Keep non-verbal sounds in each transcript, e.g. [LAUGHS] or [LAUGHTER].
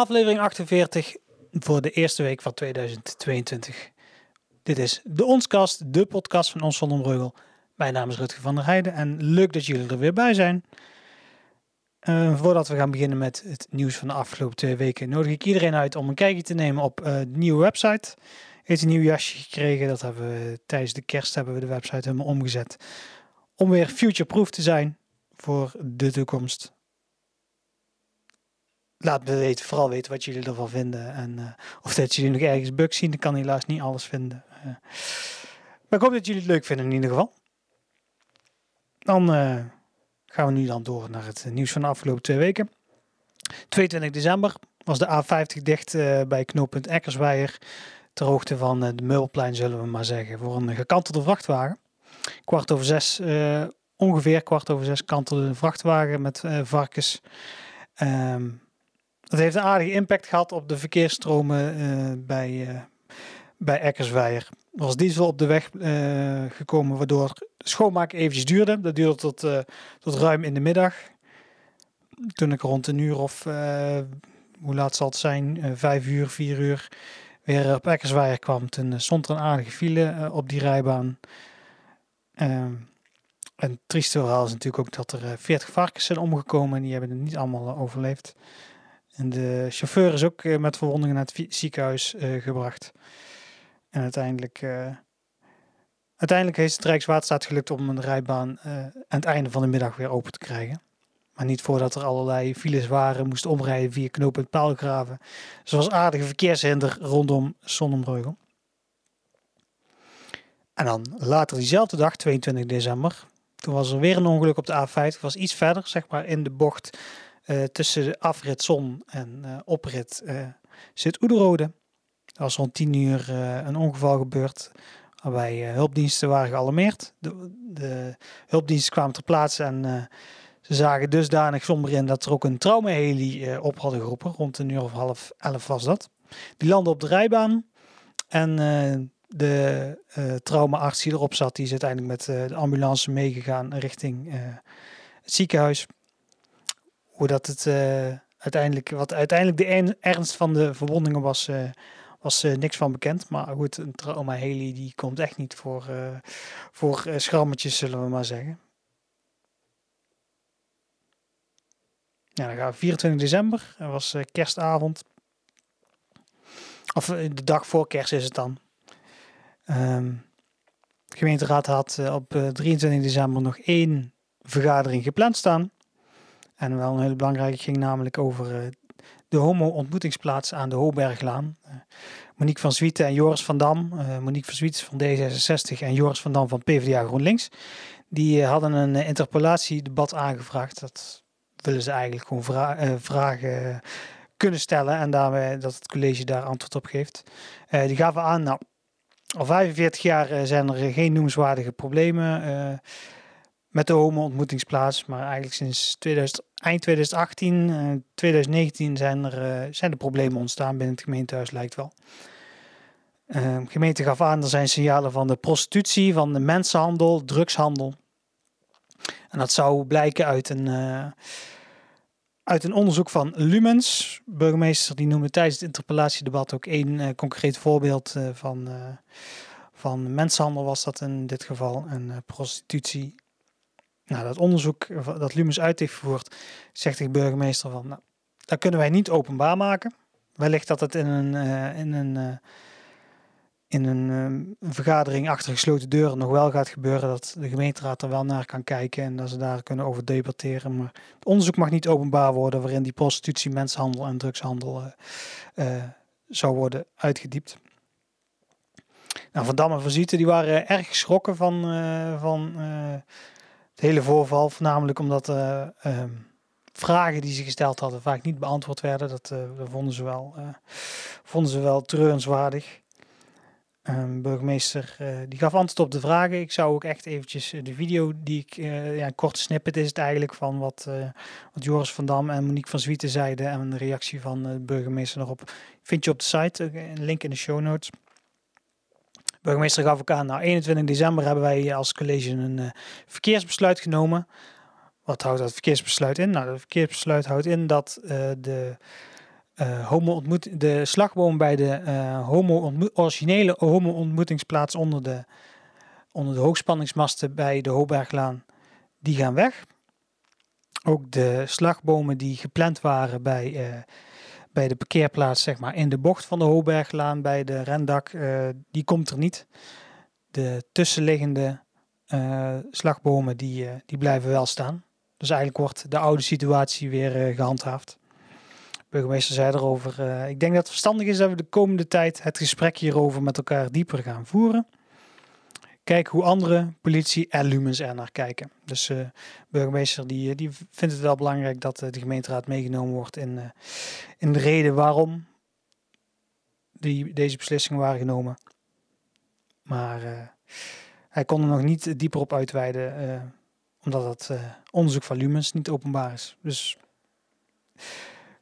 Aflevering 48 voor de eerste week van 2022. Dit is de Onskast, de podcast van Ons Zonder Breugel. Mijn naam is Rutger van der Heijden en leuk dat jullie er weer bij zijn. Uh, voordat we gaan beginnen met het nieuws van de afgelopen twee weken, nodig ik iedereen uit om een kijkje te nemen op uh, de nieuwe website. Heeft een nieuw jasje gekregen. Dat hebben we tijdens de kerst hebben we de website helemaal omgezet. Om weer future-proof te zijn voor de toekomst laat me weten, vooral weten wat jullie ervan vinden. En uh, of dat jullie nog ergens bugs zien. Ik kan helaas niet alles vinden. Uh, maar ik hoop dat jullie het leuk vinden in ieder geval. Dan uh, gaan we nu dan door naar het nieuws van de afgelopen twee weken. 22 december was de A50 dicht bij knooppunt Eckersweijer. Ter hoogte van de Meulplein zullen we maar zeggen. Voor een gekantelde vrachtwagen. Kwart over zes, ongeveer kwart over zes kantelde een vrachtwagen met varkens. Um, dat heeft een aardige impact gehad op de verkeersstromen uh, bij, uh, bij Eckersweijer. Er was diesel op de weg uh, gekomen, waardoor schoonmaken eventjes duurde. Dat duurde tot, tot ruim in de middag. Toen ik rond een uur of, hoe laat zal het zijn, vijf uur, vier uur, weer op Eckersweijer kwam. Toen stond er een aardige file op die rijbaan. Ehm, en het trieste verhaal is natuurlijk ook dat er 40 varkens zijn omgekomen en die hebben het niet allemaal overleefd. En de chauffeur is ook eh, met verwondingen naar het ziekenhuis uh, gebracht. En uiteindelijk, uh, uiteindelijk heeft het Rijkswaterstaat gelukt om een rijbaan aan het einde van de middag weer open te krijgen. Maar niet voordat er allerlei files waren, moest omrijden via knooppunt Paalgraven. Zoals aardige verkeershinder rondom Sonnenbreugel. En dan later diezelfde dag, 22 december, toen was er weer een ongeluk op de A50. Het was iets verder, zeg maar in de bocht tussen de afrit Zon en uh, oprit uh, zit Oederode. Er was rond 10 uur een ongeval gebeurd waarbij hulpdiensten waren gealarmeerd. De, de, hulpdiensten kwamen ter plaatse en ze zagen dusdanig somber in dat er ook een traumaheli op hadden geroepen. Rond een uur of half elf was dat. Die landde op de rijbaan en de traumaarts die erop zat, die is uiteindelijk met de ambulance meegegaan richting het ziekenhuis hoe dat het uh, uiteindelijk, wat uiteindelijk de ernst van de verwondingen was, uh, was uh, niks van bekend. Maar goed, een trauma heli die komt echt niet voor, voor schrammetjes, zullen we maar zeggen. Ja, dan gaan we 24 december, dat was kerstavond. Of de dag voor kerst is het dan. Um, de gemeenteraad had op 23 december nog één vergadering gepland staan. En wel een hele belangrijke ging namelijk over uh, de homo-ontmoetingsplaats aan de Hooberglaan. Uh, Monique van Zwieten en Joris van Dam. Uh, Monique van Zwieten van D66 en Joris van Dam van PvdA GroenLinks. Die hadden een interpellatiedebat aangevraagd. Dat willen ze eigenlijk gewoon vra vragen kunnen stellen. En daarmee dat het college daar antwoord op geeft. die gaven aan, nou, al 45 jaar zijn er geen noemenswaardige problemen met de homo-ontmoetingsplaats. Maar eigenlijk sinds 2000, eind 2018, uh, 2019 zijn er, uh, zijn er problemen ontstaan binnen het gemeentehuis, lijkt wel. Uh, gemeente gaf aan, er zijn signalen van de prostitutie, van de mensenhandel, drugshandel. En dat zou blijken uit een, uh, uit een onderzoek van Lumens. Burgemeester die noemde tijdens het interpellatiedebat ook één concreet voorbeeld van, van mensenhandel was dat in dit geval. En prostitutie nou, dat onderzoek dat Lumus uit heeft gevoerd, zegt de burgemeester van, nou, dat kunnen wij niet openbaar maken. Wellicht dat het in een, uh, in een, uh, in een uh, vergadering achter gesloten deuren nog wel gaat gebeuren. Dat de gemeenteraad er wel naar kan kijken en dat ze daar kunnen over debatteren. Maar het onderzoek mag niet openbaar worden waarin die prostitutie, mensenhandel en drugshandel zou worden uitgediept. Nou, Van Damme en Van Zieten die waren erg geschrokken van, van het hele voorval. Voornamelijk omdat uh, vragen die ze gesteld hadden vaak niet beantwoord werden. Dat, dat vonden, ze wel, uh, vonden ze wel treurenswaardig. Um, burgemeester die gaf antwoord op de vragen. Ik zou ook echt eventjes de video die ik, ja, korte snippet is het eigenlijk van wat, wat Joris van Dam en Monique van Zwieten zeiden en de reactie van de burgemeester erop. Vind je op de site, een link in de show notes. Burgemeester gaf ook aan, nou 21 december hebben wij als college een uh, verkeersbesluit genomen. Wat houdt dat verkeersbesluit in? Nou, dat verkeersbesluit houdt in dat uh, de homo ontmoet, de slagboom bij de homo originele homo-ontmoetingsplaats onder de, onder de hoogspanningsmasten bij de Hoogberglaan, die gaan weg. Ook de slagbomen die gepland waren bij, bij de parkeerplaats, zeg maar, in de bocht van de Hoogberglaan bij de rendak, die komt er niet. De tussenliggende slagbomen die, die blijven wel staan. Dus eigenlijk wordt de oude situatie weer gehandhaafd. De burgemeester zei erover, ik denk dat het verstandig is dat we de komende tijd het gesprek hierover met elkaar dieper gaan voeren. Kijk hoe andere politie en lumens er naar kijken. Dus de uh, burgemeester die, die vindt het wel belangrijk dat de gemeenteraad meegenomen wordt in, in de reden waarom die, deze beslissingen waren genomen. Maar hij kon er nog niet dieper op uitweiden omdat het onderzoek van lumens niet openbaar is. Dus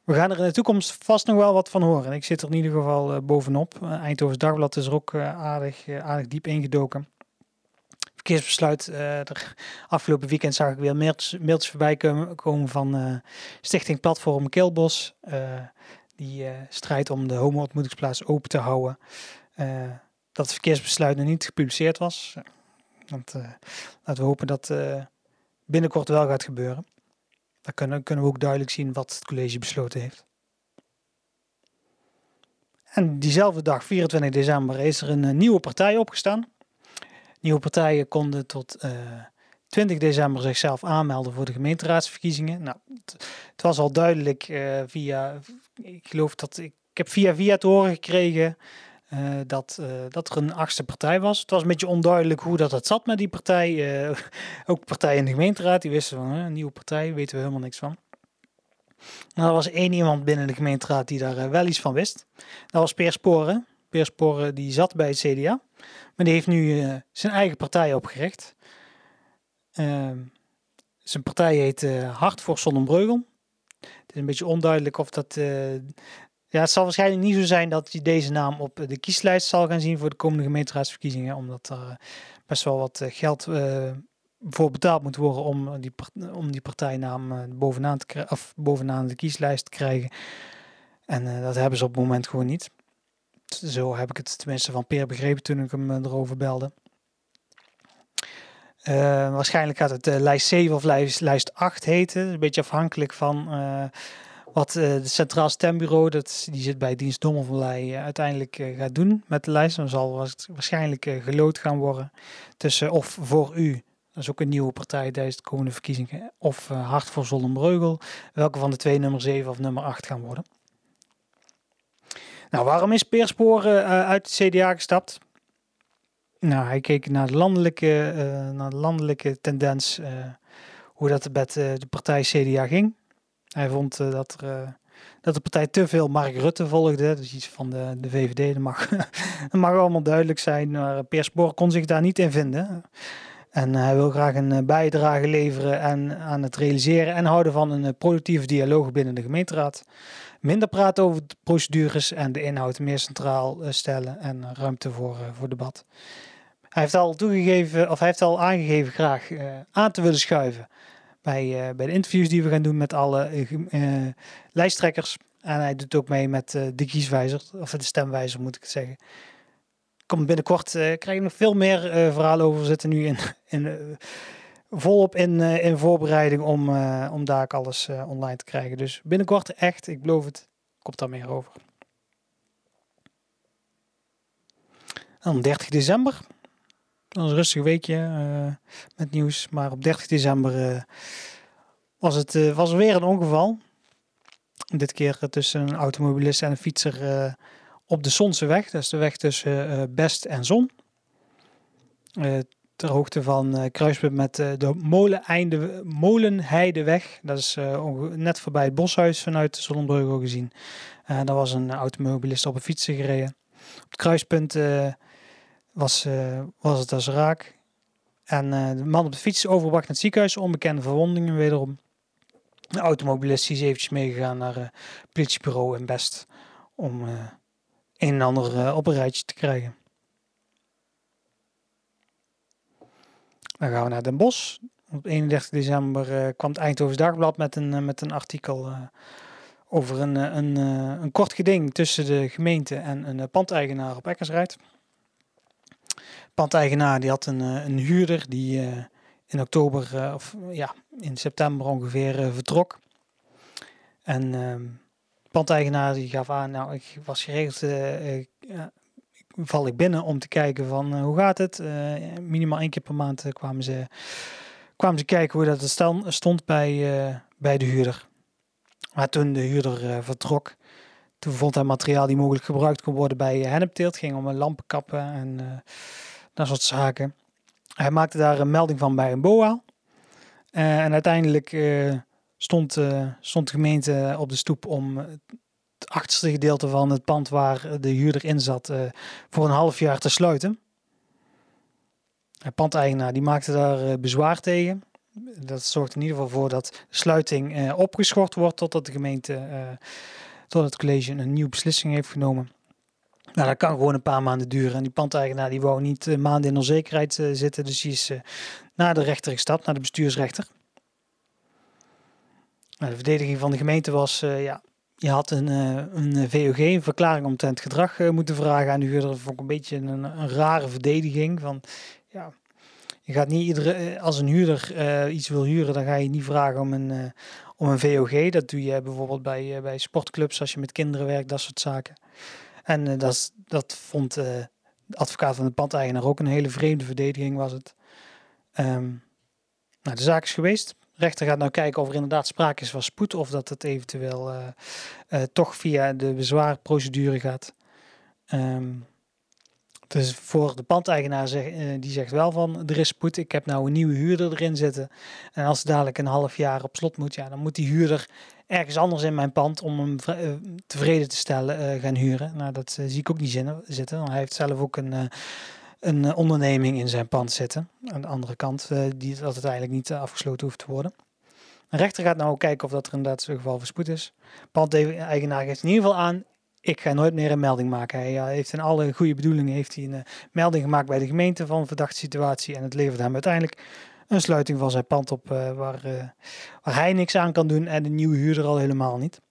we gaan er in de toekomst vast nog wel wat van horen. Ik zit er in ieder geval bovenop. Eindhoven's Dagblad is er ook aardig, aardig diep ingedoken. Verkeersbesluit. er, afgelopen weekend zag ik weer mailtjes, voorbij komen, van Stichting Platform Kilbos. die strijdt om de homo-ontmoetingsplaats open te houden. dat het verkeersbesluit nog niet gepubliceerd was. Want laten we hopen dat binnenkort wel gaat gebeuren. Dan kunnen, kunnen we ook duidelijk zien wat het college besloten heeft. En diezelfde dag, 24 december, is er een, eh, nieuwe partij opgestaan. Nieuwe partijen konden tot uh, eh, 20 december zichzelf aanmelden voor de gemeenteraadsverkiezingen. Nou, het, was al duidelijk uh, via, ik geloof dat ik, heb via via te horen gekregen uh, dat, dat er een achtste partij was. Het was een beetje onduidelijk hoe dat het zat met die partij. Uh, [LAUGHS] ook partijen in de gemeenteraad, die wisten van een nieuwe partij, weten we helemaal niks van. Nou, er was één iemand binnen de gemeenteraad die daar wel iets van wist. Dat was Peer Sporen. Peer Sporen die zat bij het CDA, maar die heeft nu zijn eigen partij opgericht. Ehm, zijn partij heet Hart voor Zonnebreugel. Het is een beetje onduidelijk of dat ja, het zal waarschijnlijk niet zo zijn dat je deze naam op de kieslijst zal gaan zien voor de komende gemeenteraadsverkiezingen, omdat er eh, best wel wat eh, geld voor betaald moet worden om die, om die partijnaam bovenaan, te, of bovenaan de kieslijst te krijgen. En dat hebben ze op het moment gewoon niet. Zo heb ik het tenminste van Peer begrepen toen ik hem erover belde. waarschijnlijk gaat het lijst 7 of lijst, lijst 8 heten. Een beetje afhankelijk van wat het Centraal Stembureau, dat, die zit bij dienst Dommelvallei, uiteindelijk gaat doen met de lijst. Dan zal waarschijnlijk gelood gaan worden tussen of voor u, dat is ook een nieuwe partij tijdens de komende verkiezingen, of Hart voor Zollenbreugel, welke van de twee nummer 7 of nummer 8 gaan worden. Nou, waarom is Peersporen uit de CDA gestapt? Nou, hij keek naar de landelijke, naar de landelijke tendens, hoe dat met de partij CDA ging. Hij vond dat, er, dat de partij te veel Mark Rutte volgde. Dus iets van de, de VVD. Dat mag, [LAUGHS] mag allemaal duidelijk zijn. Maar Peer Spoor kon zich daar niet in vinden. En hij wil graag een eh, bijdrage leveren en aan het realiseren en houden van een productieve dialoog binnen de gemeenteraad. Minder praten over de procedures en de inhoud meer centraal stellen en ruimte voor, voor debat. Hij heeft al toegegeven, of hij heeft al aangegeven graag aan te willen schuiven bij, bij de interviews die we gaan doen met alle lijsttrekkers. En hij doet ook mee met de kieswijzer, of de stemwijzer moet ik het zeggen. Komt binnenkort, krijg je nog veel meer verhalen over. We zitten nu in, in, volop in, in voorbereiding om, om daar alles online te krijgen. Dus binnenkort echt, ik beloof het, komt daar meer over. Dan 30 december dat was een rustig weekje met nieuws. Maar op 30 december was, het, was er weer een ongeval. Dit keer tussen een automobilist en een fietser op de Zonseweg. Dat is de weg tussen Best en Zon. Ter hoogte van kruispunt met de Moleneinde, Molenheideweg. Dat is net voorbij het boshuis vanuit Zonnebreugel gezien. daar was een automobilist op een fietser gereden. Op het kruispunt was, uh, was het als raak. En uh, de man op de fiets is overgebracht naar het ziekenhuis, onbekende verwondingen wederom. De automobilist is eventjes meegegaan naar het uh, politiebureau in Best om een en ander op een rijtje te krijgen. Dan gaan we naar Den Bosch. Op 31 december kwam het Eindhoven's Dagblad met een, met een artikel over een, een, een kort geding tussen de gemeente en een pandeigenaar op Eckersrijd. Pandeigenaar die had een, een huurder die in oktober of ja, in september ongeveer vertrok. En ehm, de pandeigenaar die gaf aan, nou ik was geregeld, val ik binnen om te kijken van hoe gaat het. minimaal één keer per maand kwamen ze kwamen ze kijken hoe dat stond bij, bij de huurder. Maar toen de huurder vertrok, toen vond hij materiaal die mogelijk gebruikt kon worden bij hennepteelt. Het ging om lampenkappen en dat soort zaken. Hij maakte daar een melding van bij een BOA. en uiteindelijk stond, stond de gemeente op de stoep om het achterste gedeelte van het pand waar de huurder in zat voor een half jaar te sluiten. De pandeigenaar die maakte daar eh, bezwaar tegen. Dat zorgt in ieder geval voor dat de sluiting eh, opgeschort wordt totdat de gemeente, uh, tot het college een nieuwe beslissing heeft genomen. Nou, dat kan gewoon een paar maanden duren. En die pandeigenaar die wou niet maanden in onzekerheid zitten. Dus die is naar de rechter gestapt, naar de bestuursrechter. Nou, de verdediging van de gemeente was, ja, je had een, een VOG, een verklaring omtrent gedrag moeten vragen aan de huurder. Dat vond ik een beetje een, een rare verdediging. Van, ja, je gaat niet iedere, eh, als een huurder iets wil huren, dan ga je niet vragen om een, om een VOG. Dat doe je bijvoorbeeld bij, bij sportclubs als je met kinderen werkt, dat soort zaken. En dat, dat vond de advocaat van de pandeigenaar ook een hele vreemde verdediging was het. Um, nou, de zaak is geweest. Rechter gaat nou kijken of er inderdaad sprake is van spoed of dat het eventueel toch via de bezwaarprocedure gaat. Um, dus voor de pandeigenaar zeg, uh, die zegt wel van er is spoed, ik heb nou een nieuwe huurder erin zitten. En als het dadelijk een half jaar op slot moet, ja, dan moet die huurder ergens anders in mijn pand om hem tevreden te stellen gaan huren. Nou, dat zie ik ook niet zitten. Want hij heeft zelf ook een, een onderneming in zijn pand zitten. Aan de andere kant, die dat het eigenlijk niet afgesloten hoeft te worden. De rechter gaat nou kijken of dat er inderdaad zo'n geval spoed is. Pandeigenaar geeft in ieder geval aan, ik ga nooit meer een melding maken. Hij heeft in alle goede bedoelingen heeft hij een melding gemaakt bij de gemeente van een verdachte situatie. En het levert hem uiteindelijk een sluiting van zijn pand op waar, waar hij niks aan kan doen en de nieuwe huurder al helemaal niet.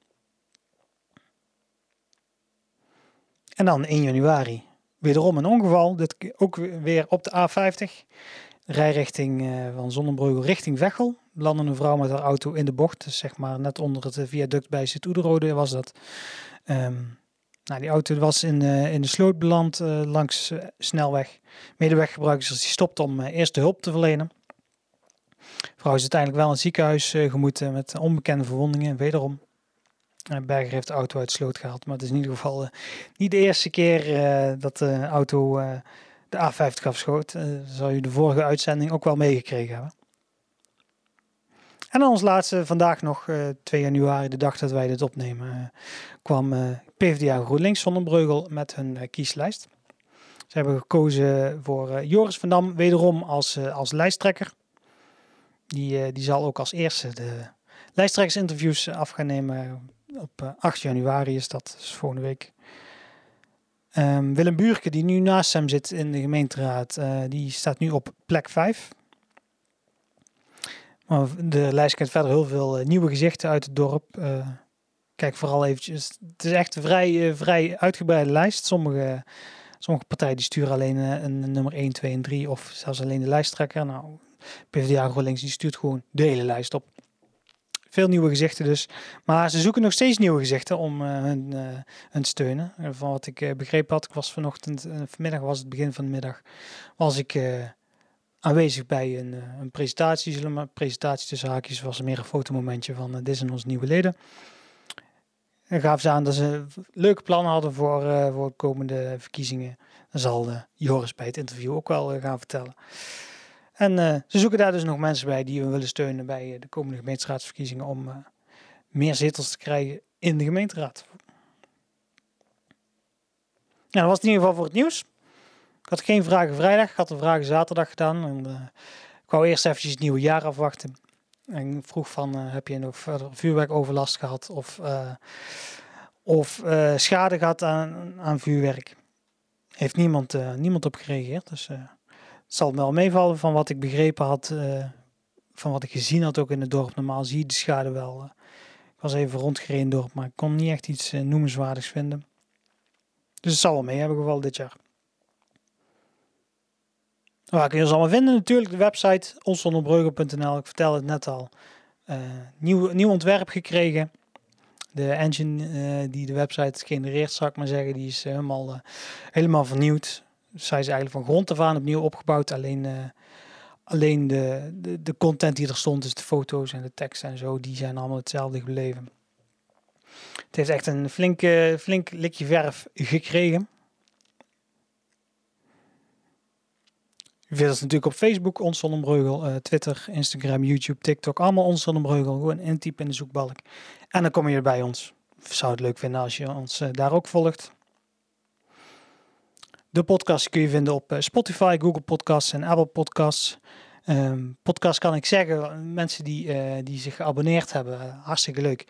En dan 1 januari wederom een ongeval. Dit ook weer op de A50. Rijrichting van Zonnebreugel richting Veghel. Landde een vrouw met haar auto in de bocht. Dus zeg maar net onder het viaduct bij Sint-Oederode was dat. Um, nou, die auto was in, uh, in de sloot beland uh, langs uh, snelweg. Medeweggebruikers die stopten om eerste hulp te verlenen. De vrouw is uiteindelijk wel in het ziekenhuis gemoeten met onbekende verwondingen. Wederom, Berger heeft de auto uit de sloot gehaald. Maar het is in ieder geval niet de eerste keer dat de auto de A50 afschoot. Zou je de vorige uitzending ook wel meegekregen hebben. En dan als laatste, vandaag nog, uh, 2 januari, de dag dat wij dit opnemen, kwam PvdA GroenLinks Zonnebreugel met hun kieslijst. Ze hebben gekozen voor Joris van Dam, wederom als, als lijsttrekker. Die, die zal ook als eerste de lijsttrekkersinterviews af gaan nemen. Op 8 januari is dat, dus volgende week. Um, Willem Buurke, die nu naast hem zit in de gemeenteraad, die staat nu op plek 5. Maar de lijst kent verder heel veel uh, nieuwe gezichten uit het dorp. Kijk vooral eventjes. Het is echt een vrij, vrij uitgebreide lijst. Sommige, sommige partijen die sturen alleen een nummer 1, 2 en 3 of zelfs alleen de lijsttrekker. Nou, PvdA GroenLinks die stuurt gewoon de hele lijst op. Veel nieuwe gezichten dus. Maar ze zoeken nog steeds nieuwe gezichten om hun, hun te steunen. Van wat ik begrepen had, ik was vanochtend, vanmiddag was het begin van de middag, was ik aanwezig bij een, eh, een presentatie. Zullen maar presentatie tussen haakjes was meer een fotomomentje van uh, dit zijn onze nieuwe leden. En gaven ze aan dat ze leuke plannen hadden voor, uh, voor de komende verkiezingen. Dan zal uh, Joris bij het interview ook wel gaan vertellen. En ze zoeken daar dus nog mensen bij die we willen steunen bij de komende gemeenteraadsverkiezingen om meer zetels te krijgen in de gemeenteraad. Nou, dat was het in ieder geval voor het nieuws. Ik had geen vragen vrijdag, ik had de vragen zaterdag gedaan. En, uh, ik wou eerst eventjes het nieuwe jaar afwachten. En vroeg van, heb je nog verder vuurwerkoverlast gehad of, of schade gehad aan, aan vuurwerk? Heeft niemand, niemand op gereageerd. Dus zal wel meevallen van wat ik begrepen had, van wat ik gezien had ook in het dorp. Normaal zie je de schade wel Ik was even rondgereden door, maar ik kon niet echt iets uh, noemenswaardigs vinden. Dus het zal wel mee hebben geval dit jaar. Waar kun je ons allemaal vinden? Natuurlijk de website onsonderbreugel.nl. Ik vertelde het net al. Nieuw, nieuw ontwerp gekregen. De engine die de website genereert, zou ik maar zeggen, die is helemaal, helemaal vernieuwd. Zij is eigenlijk van grond af aan opnieuw opgebouwd. Alleen, alleen de, de, de, content die er stond, dus de foto's en de tekst en zo, die zijn allemaal hetzelfde gebleven. Het heeft echt een flinke, flink likje verf gekregen. U vindt ons natuurlijk op Facebook, Ons Zonnebreugel, uh, Twitter, Instagram, YouTube, TikTok. Allemaal Ons Zonnebreugel. Gewoon intypen in de zoekbalk. En dan kom je bij ons. Zou het leuk vinden als je ons uh, daar ook volgt. De podcast kun je vinden op uh, Spotify, Google Podcasts en Apple Podcasts. Um, podcast kan ik zeggen, mensen die, die zich geabonneerd hebben, hartstikke leuk.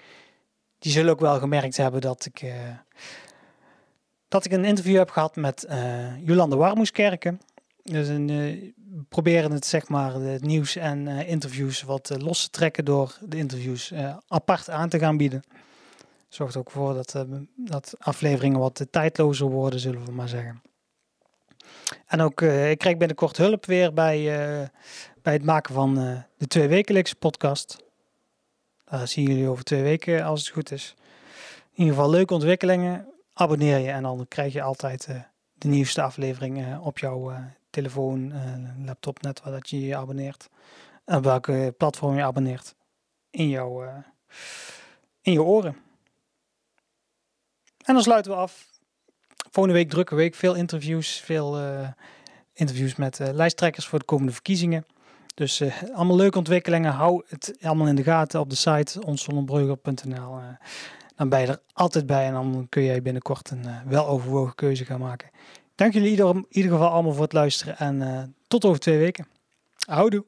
Die zullen ook wel gemerkt hebben dat ik, dat ik een interview heb gehad met Jolande Warmoeskerken. Dus een, proberen het zeg maar het nieuws en interviews wat los te trekken door de interviews apart aan te gaan bieden. Zorgt ook voor dat, dat afleveringen wat tijdlozer worden, zullen we maar zeggen. En ook, ik krijg binnenkort hulp weer bij, bij het maken van de twee wekelijkse podcast. Daar zien jullie over twee weken als het goed is. In ieder geval leuke ontwikkelingen. Abonneer je en dan krijg je altijd de nieuwste aflevering op jouw telefoon, laptop, net waar dat je je abonneert. En welke platform je abonneert in jouw, in je oren. En dan sluiten we af. Volgende week drukke week, veel interviews, veel uh, interviews met lijsttrekkers voor de komende verkiezingen. Dus allemaal leuke ontwikkelingen. Hou het allemaal in de gaten op de site onszonnebreugel.nl. dan ben je er altijd bij en dan kun jij binnenkort een weloverwogen keuze gaan maken. Dank jullie in ieder, geval allemaal voor het luisteren en tot over twee weken. Houdoe.